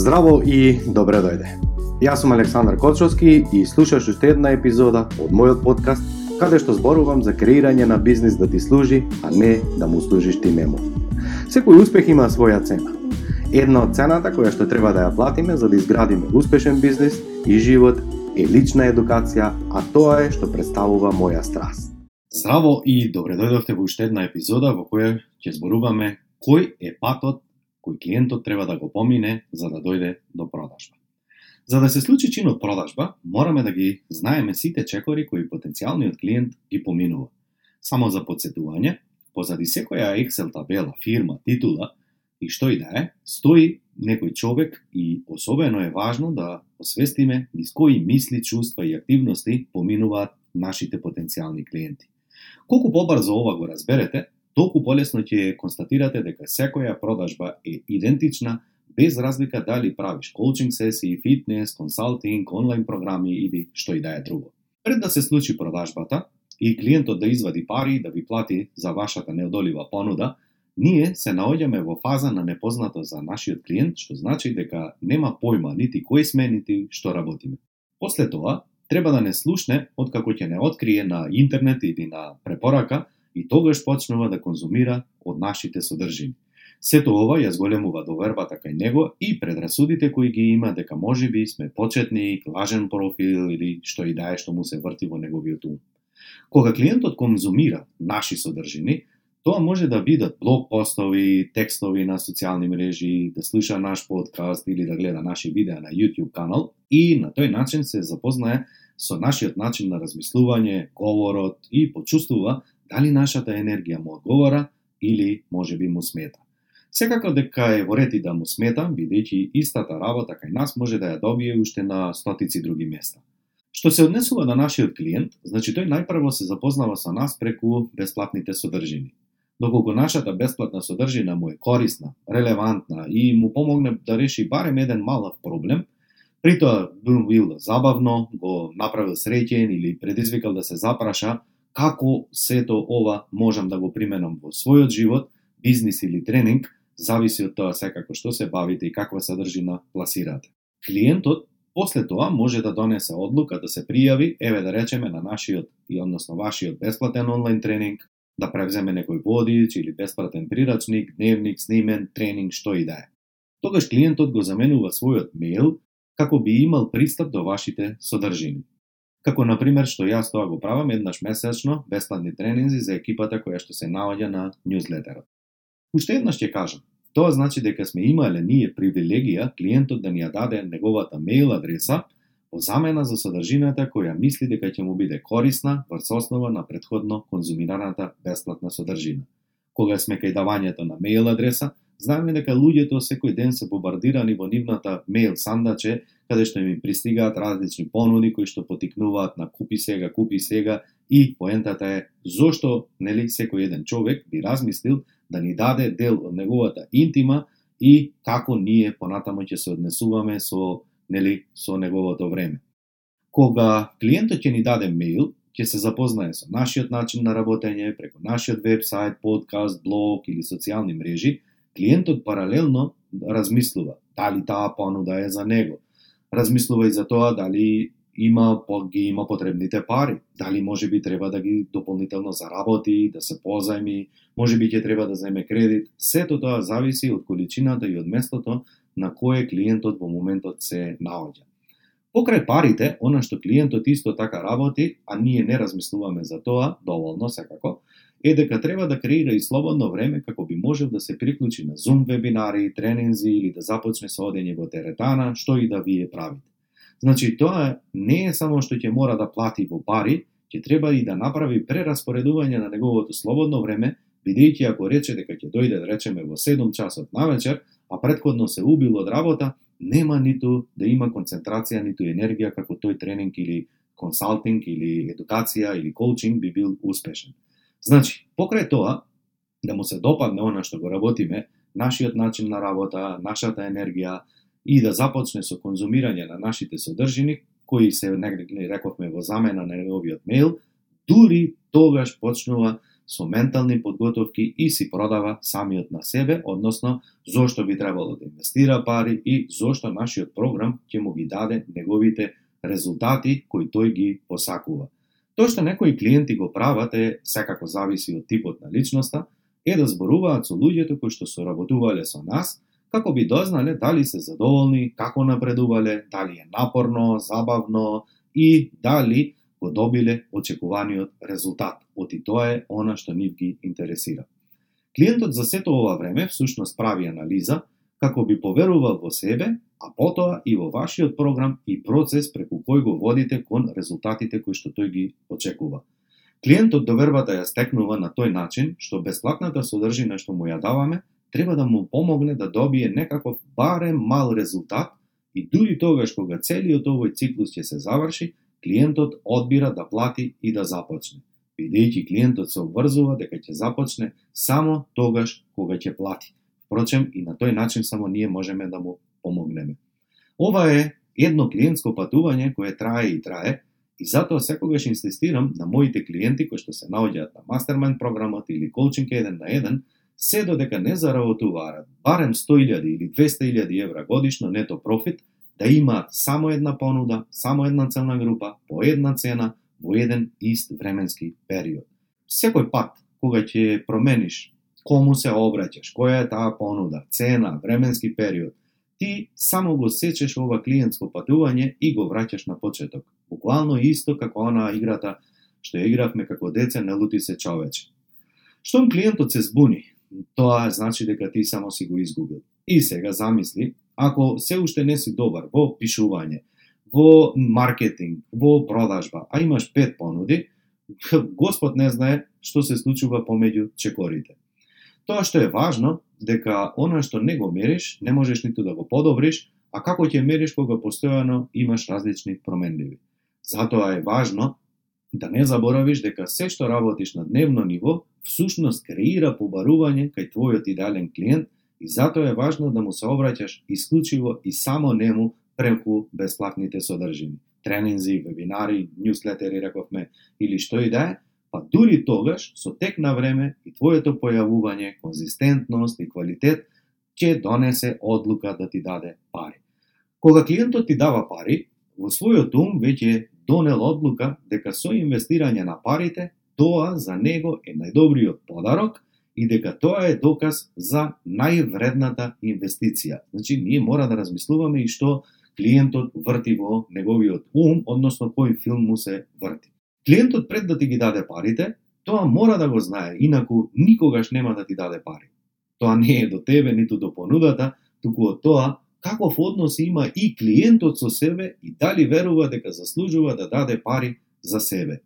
Здраво и добре дојде. Јас сум Александар Кочовски и слушаш уште една епизода од мојот подкаст каде што зборувам за креирање на бизнис да ти служи, а не да му служиш ти нему. Секој успех има своја цена. Една од цената која што треба да ја платиме за да изградиме успешен бизнис и живот е лична едукација, а тоа е што представува моја страст. Здраво и добре дојдовте во уште една епизода во која ќе зборуваме кој е патот кој клиентот треба да го помине за да дојде до продажба. За да се случи чинот продажба, мораме да ги знаеме сите чекори кои потенцијалниот клиент ги поминува. Само за подсетување, позади секоја Excel табела, фирма, титула и што и да е, стои некој човек и особено е важно да освестиме низ кои мисли, чувства и активности поминуваат нашите потенцијални клиенти. Колку побрзо ова го разберете, толку полесно ќе констатирате дека секоја продажба е идентична без разлика дали правиш коучинг сесии, фитнес, консалтинг, онлайн програми или што и да е друго. Пред да се случи продажбата и клиентот да извади пари да ви плати за вашата неодолива понуда, ние се наоѓаме во фаза на непознато за нашиот клиент, што значи дека нема појма нити кој сме, нити што работиме. После тоа, треба да не слушне откако ќе не открие на интернет или на препорака и тогаш почнува да конзумира од нашите содржини. Сето ова ја зголемува довербата кај него и предрасудите кои ги има дека може би сме почетник, лажен профил или што и да е што му се врти во неговиот ум. Кога клиентот конзумира наши содржини, тоа може да бидат блог постови, текстови на социјални мрежи, да слуша наш подкаст или да гледа наши видеа на YouTube канал и на тој начин се запознае со нашиот начин на размислување, говорот и почувствува дали нашата енергија му одговара или може би му смета. Секако дека е во рети да му смета, бидејќи истата работа кај нас може да ја добие уште на стотици други места. Што се однесува на нашиот клиент, значи тој најпрво се запознава со нас преку бесплатните содржини. Доколку нашата бесплатна содржина му е корисна, релевантна и му помогне да реши барем еден малав проблем, при тоа бил забавно, го направил среќен или предизвикал да се запраша како сето ова можам да го применам во својот живот, бизнис или тренинг, зависи од тоа секако што се бавите и каква содржина пласирате. Клиентот после тоа може да донесе одлука да се пријави, еве да речеме на нашиот и односно вашиот бесплатен онлайн тренинг, да превземе некој водич или бесплатен прирачник, дневник, снимен, тренинг, што и да е. Тогаш клиентот го заменува својот мејл како би имал пристап до вашите содржини. Како на пример што јас тоа го правам еднаш месечно, бесплатни тренинзи за екипата која што се наоѓа на ньюзлетерот. Уште еднаш ќе кажам, тоа значи дека сме имале ние привилегија клиентот да ни ја даде неговата мејл адреса во замена за содржината која мисли дека ќе му биде корисна врз основа на предходно конзумираната бесплатна содржина. Кога сме кај давањето на мејл адреса, знаеме дека луѓето секој ден се бомбардирани во нивната мејл сандаче каде што им пристигаат различни понуди кои што потикнуваат на купи сега, купи сега и поентата е зошто нели секој еден човек би размислил да ни даде дел од неговата интима и како ние понатамо ќе се однесуваме со нели со неговото време. Кога клиентот ќе ни даде мејл, ќе се запознае со нашиот начин на работење преку нашиот вебсайт, подкаст, блог или социјални мрежи, клиентот паралелно размислува дали таа понуда е за него, размислува и за тоа дали има ги има потребните пари, дали може би треба да ги дополнително заработи, да се позајми, може би ќе треба да земе кредит. Сето тоа зависи од количината и од местото на кое клиентот во моментот се наоѓа. Покрај парите, она што клиентот исто така работи, а ние не размислуваме за тоа, доволно секако, е дека треба да креира и слободно време како би може да се приклучи на Zoom вебинари, тренинзи или да започне со одење во теретана, што и да вие правите. Значи, тоа не е само што ќе мора да плати во пари, ќе треба и да направи прераспоредување на неговото слободно време, бидејќи ако рече дека ќе дојде, да речеме, во 7 часот на вечер, а предходно се убил од работа, нема ниту да има концентрација, ниту енергија како тој тренинг или консалтинг или едукација или коучинг би бил успешен. Значи, покрај тоа, да му се допадне она што го работиме, нашиот начин на работа, нашата енергија и да започне со конзумирање на нашите содржини, кои се негде рековме во замена на неговиот мејл, дури тогаш почнува со ментални подготовки и си продава самиот на себе, односно зошто би требало да инвестира пари и зошто нашиот програм ќе му ги даде неговите резултати кои тој ги посакува. Тоа што некои клиенти го прават е секако зависи од типот на личноста, е да зборуваат со луѓето кои што соработувале со нас, како би дознале дали се задоволни, како напредувале, дали е напорно, забавно и дали го добиле очекуваниот резултат. Оти тоа е она што нив ги интересира. Клиентот за сето ова време всушност прави анализа како би поверувал во себе, а потоа и во вашиот програм и процес преку кој го водите кон резултатите кои што тој ги очекува. Клиентот да довербата да ја стекнува на тој начин што бесплатната содржина што му ја даваме треба да му помогне да добие некаков барем мал резултат и дури тогаш кога целиот овој циклус ќе се заврши, клиентот одбира да плати и да започне, бидејќи клиентот се обврзува дека ќе започне само тогаш кога ќе плати. Впрочем, и на тој начин само ние можеме да му помогнеме. Ова е едно клиентско патување кое трае и трае, и затоа секогаш инсистирам на моите клиенти кои што се наоѓаат на мастермайнд програмот или коучинг еден на еден, се додека не заработуваат барем 100.000 или 200.000 евра годишно нето профит, да имаат само една понуда, само една целна група, по една цена, во еден ист временски период. Секој пат, кога ќе промениш кому се обраќаш, која е таа понуда, цена, временски период, ти само го сечеш ова клиентско патување и го враќаш на почеток. Буквално исто како она играта што ја игравме како деца на лути се човече. Штом клиентот се збуни, тоа значи дека ти само си го изгубил. И сега замисли ако се уште не си добар во пишување, во маркетинг, во продажба, а имаш пет понуди, Господ не знае што се случува помеѓу чекорите. Тоа што е важно, дека она што не го мериш, не можеш ниту да го подобриш, а како ќе мериш кога постојано имаш различни променливи. Затоа е важно да не заборавиш дека се што работиш на дневно ниво, всушност креира побарување кај твојот идеален клиент И затоа е важно да му се обраќаш исклучиво и само нему преку бесплатните содржини. Тренинзи, вебинари, ньюслетери, рековме, или што и да е, па дури тогаш, со тек на време и твоето појавување, конзистентност и квалитет, ќе донесе одлука да ти даде пари. Кога клиентот ти дава пари, во својот ум веќе донел одлука дека со инвестирање на парите, тоа за него е најдобриот подарок – и дека тоа е доказ за највредната инвестиција. Значи, ние мора да размислуваме и што клиентот врти во неговиот ум, односно кој филм му се врти. Клиентот пред да ти ги даде парите, тоа мора да го знае, инаку никогаш нема да ти даде пари. Тоа не е до тебе, ниту до понудата, туку од тоа каков однос има и клиентот со себе и дали верува дека заслужува да даде пари за себе.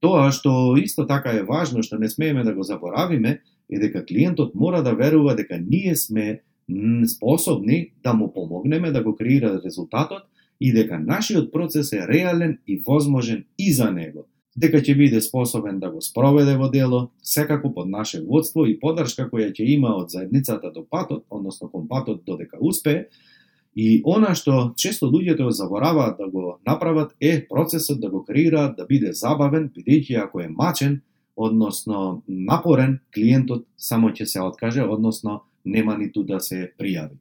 Тоа што исто така е важно, што не смееме да го заборавиме, е дека клиентот мора да верува дека ние сме способни да му помогнеме да го креира резултатот и дека нашиот процес е реален и возможен и за него. Дека ќе биде способен да го спроведе во дело, секако под наше водство и подршка која ќе има од заедницата до патот, односно кон патот додека успее, И она што често луѓето забораваат да го направат е процесот да го креираат да биде забавен, бидејќи ако е мачен, односно напорен, клиентот само ќе се откаже, односно нема ниту да се пријави.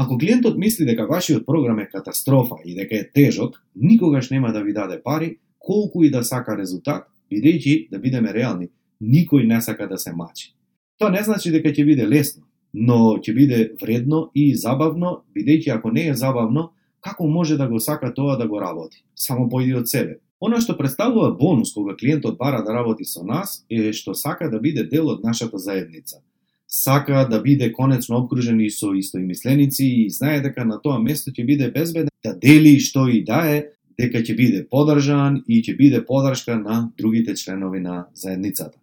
Ако клиентот мисли дека вашиот програм е катастрофа и дека е тежок, никогаш нема да ви даде пари, колку и да сака резултат, бидејќи, да бидеме реални, никој не сака да се мачи. Тоа не значи дека ќе биде лесно, но ќе биде вредно и забавно, бидејќи ако не е забавно, како може да го сака тоа да го работи? Само појди од себе. Она што представува бонус кога клиентот бара да работи со нас е што сака да биде дел од нашата заедница. Сака да биде конечно обкружен и со истоимисленици и знае дека на тоа место ќе биде безбеден да дели што и да е, дека ќе биде подржан и ќе биде подршка на другите членови на заедницата.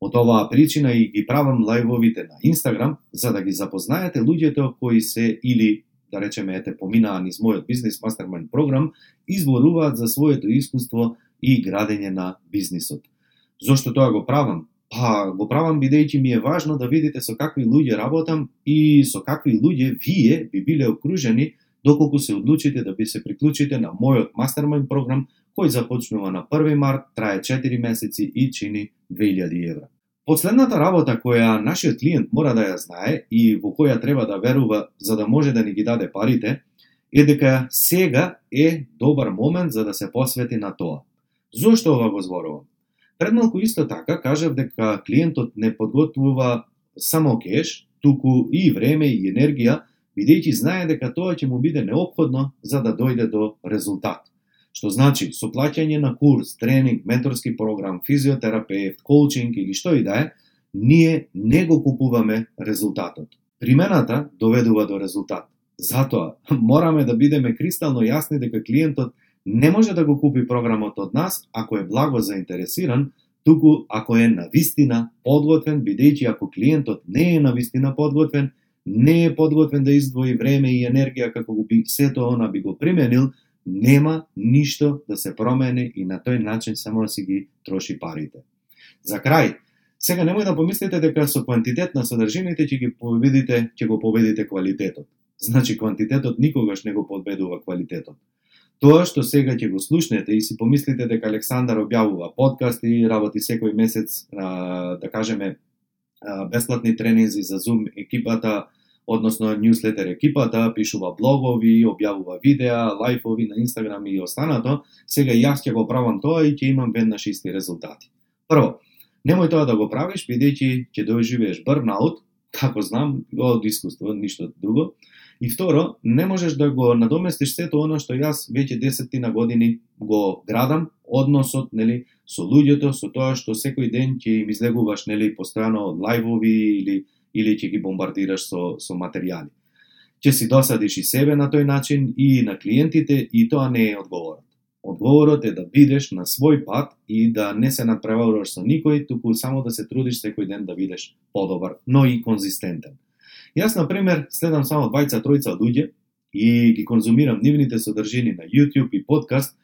Од оваа причина и ги правам лајвовите на Инстаграм, за да ги запознаете луѓето кои се или да речеме ете поминаа низ мојот бизнес мастермайн програм, изборуваат за своето искуство и градење на бизнисот. Зошто тоа го правам? Па го правам бидејќи ми е важно да видите со какви луѓе работам и со какви луѓе вие би биле окружени доколку се одлучите да би се приклучите на мојот мастермайн програм кој започнува на 1 март, трае 4 месеци и чини 2000 евра. Последната работа која нашиот клиент мора да ја знае и во која треба да верува за да може да ни ги даде парите, е дека сега е добар момент за да се посвети на тоа. Зошто ова го зборувам? Пред малку исто така кажав дека клиентот не подготвува само кеш, туку и време и енергија, бидејќи знае дека тоа ќе му биде необходно за да дојде до резултат. Што значи, со плаќање на курс, тренинг, менторски програм, физиотерапевт, коучинг или што и да е, ние не го купуваме резултатот. Примената доведува до резултат. Затоа, мораме да бидеме кристално јасни дека клиентот не може да го купи програмот од нас ако е благо заинтересиран, туку ако е на вистина подготвен, бидејќи ако клиентот не е на вистина подготвен, не е подготвен да издвои време и енергија како го би сето она би го применил, нема ништо да се промени и на тој начин само да си ги троши парите. За крај, сега немој да помислите дека со квантитет на содржините ќе ги победите, ќе го победите квалитетот. Значи, квантитетот никогаш не го подбедува квалитетот. Тоа што сега ќе го слушнете и си помислите дека Александар објавува подкаст и работи секој месец, а, да кажеме, а, бесплатни тренинзи за Zoom екипата, односно ньюслетер екипата, пишува блогови, објавува видеа, лайфови на Инстаграм и останато, сега јас ќе го правам тоа и ќе имам веднаш исти резултати. Прво, немој тоа да го правиш, бидејќи ќе доживееш бърнаут, како знам, од искуство, ништо друго, И второ, не можеш да го надоместиш сето оно што јас веќе десетина години го градам, односот, нели, со луѓето, со тоа што секој ден ќе им излегуваш, нели, постојано лајвови или или ќе ги бомбардираш со со материјали. Ќе си досадиш и себе на тој начин и на клиентите и тоа не е одговорот. Одговорот е да бидеш на свој пат и да не се надпреваруваш со никој, туку само да се трудиш секој ден да бидеш подобар, но и конзистентен. Јас, на пример, следам само двајца, тројца луѓе и ги конзумирам нивните содржини на YouTube и подкаст,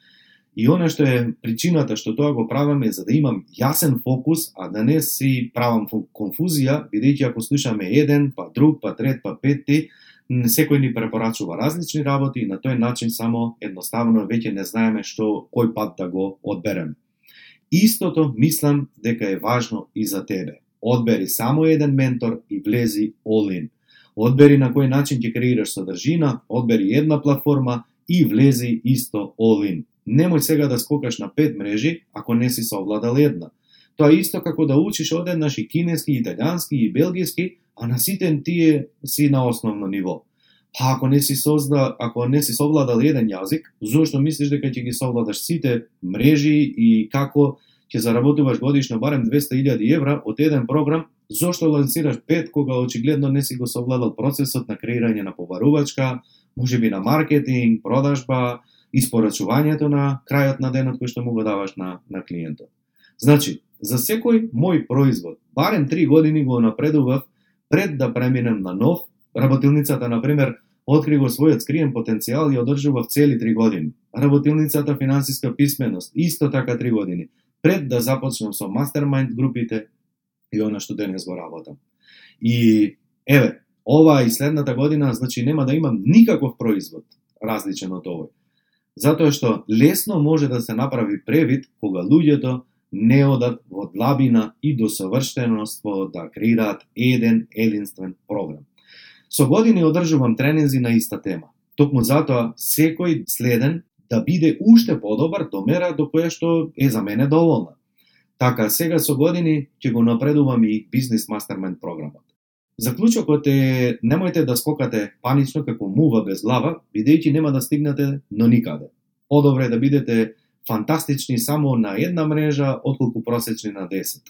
И она што е причината што тоа го правам е за да имам јасен фокус, а да не си правам конфузија, бидејќи ако слушаме еден, па друг, па трет, па петти, секој ни препорачува различни работи и на тој начин само едноставно веќе не знаеме што кој пат да го одбереме. Истото мислам дека е важно и за тебе. Одбери само еден ментор и влези all in. Одбери на кој начин ќе креираш содржина, одбери една платформа и влези исто all in. Немој сега да скокаш на пет мрежи ако не си совладал една. Тоа е исто како да учиш одеднаш и кинески, италијански и белгиски, а на сите тие си на основно ниво. Па ако не си созда, ако не си совладал еден јазик, зошто мислиш дека ќе ги совладаш сите мрежи и како ќе заработуваш годишно барем 200.000 евра од еден програм, зошто лансираш пет кога очигледно не си го совладал процесот на креирање на побарувачка, може би на маркетинг, продажба, испорачувањето на крајот на денот кој што му го даваш на, на клиентот. Значи, за секој мој производ, барем 3 години го напредував пред да преминем на нов, работилницата, например, откри го својот скриен потенцијал и одржував цели 3 години. Работилницата финансиска писменост, исто така 3 години пред да започнам со мастермајнд групите и она што денес го работам. И еве, ова и следната година, значи нема да имам никаков производ различен од овој. Затоа што лесно може да се направи превид кога луѓето не одат во длабина и до совршеноство да креираат еден единствен програм. Со години одржувам тренинзи на иста тема. Токму затоа секој следен да биде уште подобар до мера до која што е за мене доволна. Така, сега со години ќе го напредувам и бизнес мастермен програмот. Заклучокот е немојте да скокате панично како мува без глава, бидејќи нема да стигнете но никаде. Подобре да бидете фантастични само на една мрежа, отколку просечни на 10.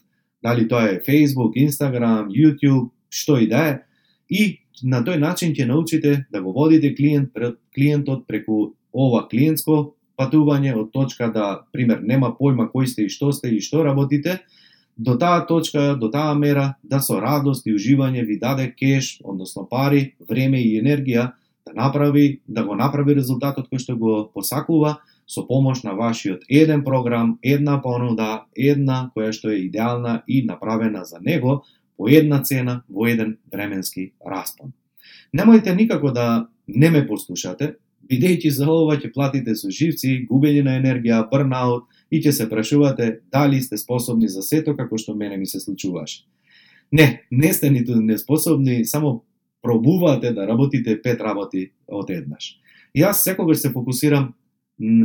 Дали тоа е Facebook, Instagram, YouTube, што и да е, и на тој начин ќе научите да го водите клиент пред клиентот преку ова клиентско патување од точка да, пример, нема појма кој сте и што сте и што работите, до таа точка, до таа мера, да со радост и уживање ви даде кеш, односно пари, време и енергија, да направи, да го направи резултатот кој што го посакува, со помош на вашиот еден програм, една понуда, една која што е идеална и направена за него, по една цена, во еден временски распон. Немојте никако да не ме послушате, бидејќи за ова ќе платите со живци, губење на енергија, бърнаут и ќе се прашувате дали сте способни за сето како што мене ми се случуваше. Не, не сте ниту неспособни, само пробувате да работите пет работи од еднаш. И јас секогаш се фокусирам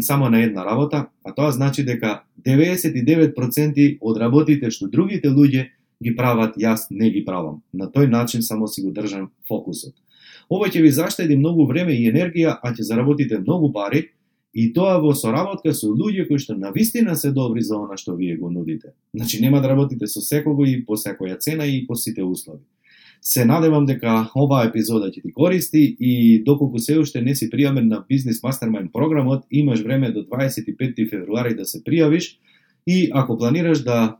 само на една работа, а тоа значи дека 99% од работите што другите луѓе ги прават, јас не ги правам. На тој начин само си го држам фокусот. Ова ќе ви заштеди многу време и енергија, а ќе заработите многу пари, и тоа во соработка со луѓе кои што навистина се добри за она што вие го нудите. Значи нема да работите со секого и по секоја цена и по сите услови. Се надевам дека оваа епизода ќе ти користи и доколку се уште не си пријамен на Бизнес Mastermind програмот, имаш време до 25 февруари да се пријавиш и ако планираш да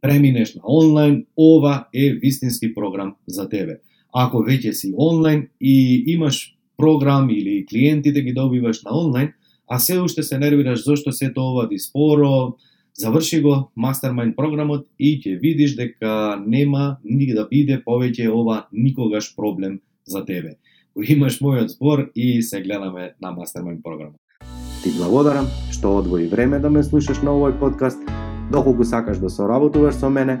преминеш на онлайн, ова е вистински програм за тебе. Ако веќе си онлайн и имаш програм или клиентите да ги добиваш на онлайн, а се уште се нервираш зошто сето ова ти споро, заврши го мастермайн програмот и ќе видиш дека нема ни да биде повеќе ова никогаш проблем за тебе. Имаш мојот збор и се гледаме на мастермайн програмот. Ти благодарам што одвои време да ме слушаш на овој подкаст. Доколку сакаш да соработуваш со мене,